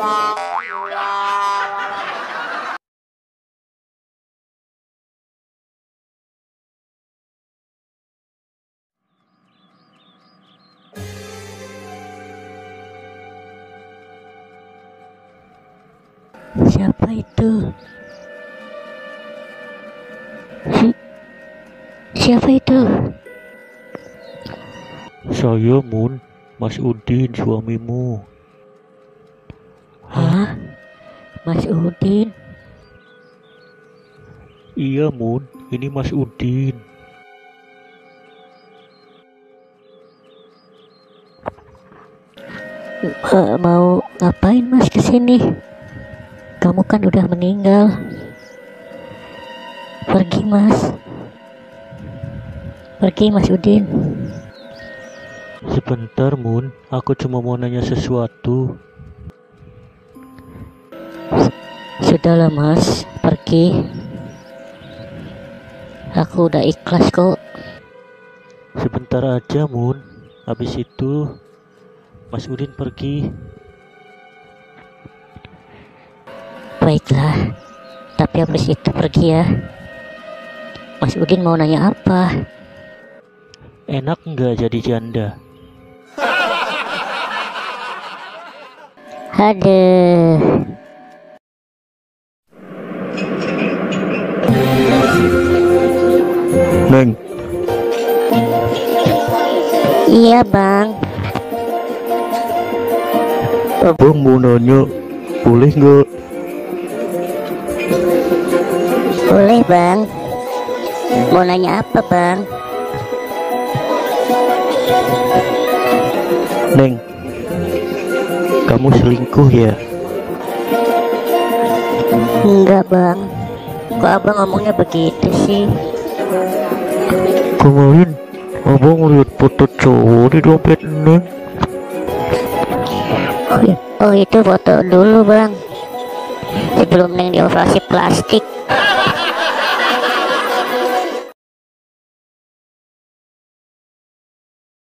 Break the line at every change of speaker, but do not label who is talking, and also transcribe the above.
Siapa itu? Si Siapa itu?
Saya Mun, Mas Udin, suamimu.
Hah? Mas Udin?
Iya Mun, ini Mas Udin.
Eh, mau ngapain mas ke sini? Kamu kan udah meninggal. Pergi mas. Pergi mas Udin.
Sebentar Mun, aku cuma mau nanya sesuatu.
Sudahlah mas, pergi. Aku udah ikhlas kok.
Sebentar aja Mun, habis itu Mas Udin pergi.
Baiklah, tapi habis itu pergi ya. Mas Udin mau nanya apa?
Enak nggak jadi janda?
Aduh. Iya bang,
abang mau nanya, boleh nggak?
boleh bang. Mau nanya apa bang?
Neng, kamu selingkuh ya?
Enggak bang. Kok abang ngomongnya begitu sih?
Kemarin abang lihat foto cowok di dompet Neng.
Oh, oh itu foto dulu bang. Sebelum neng dioperasi plastik.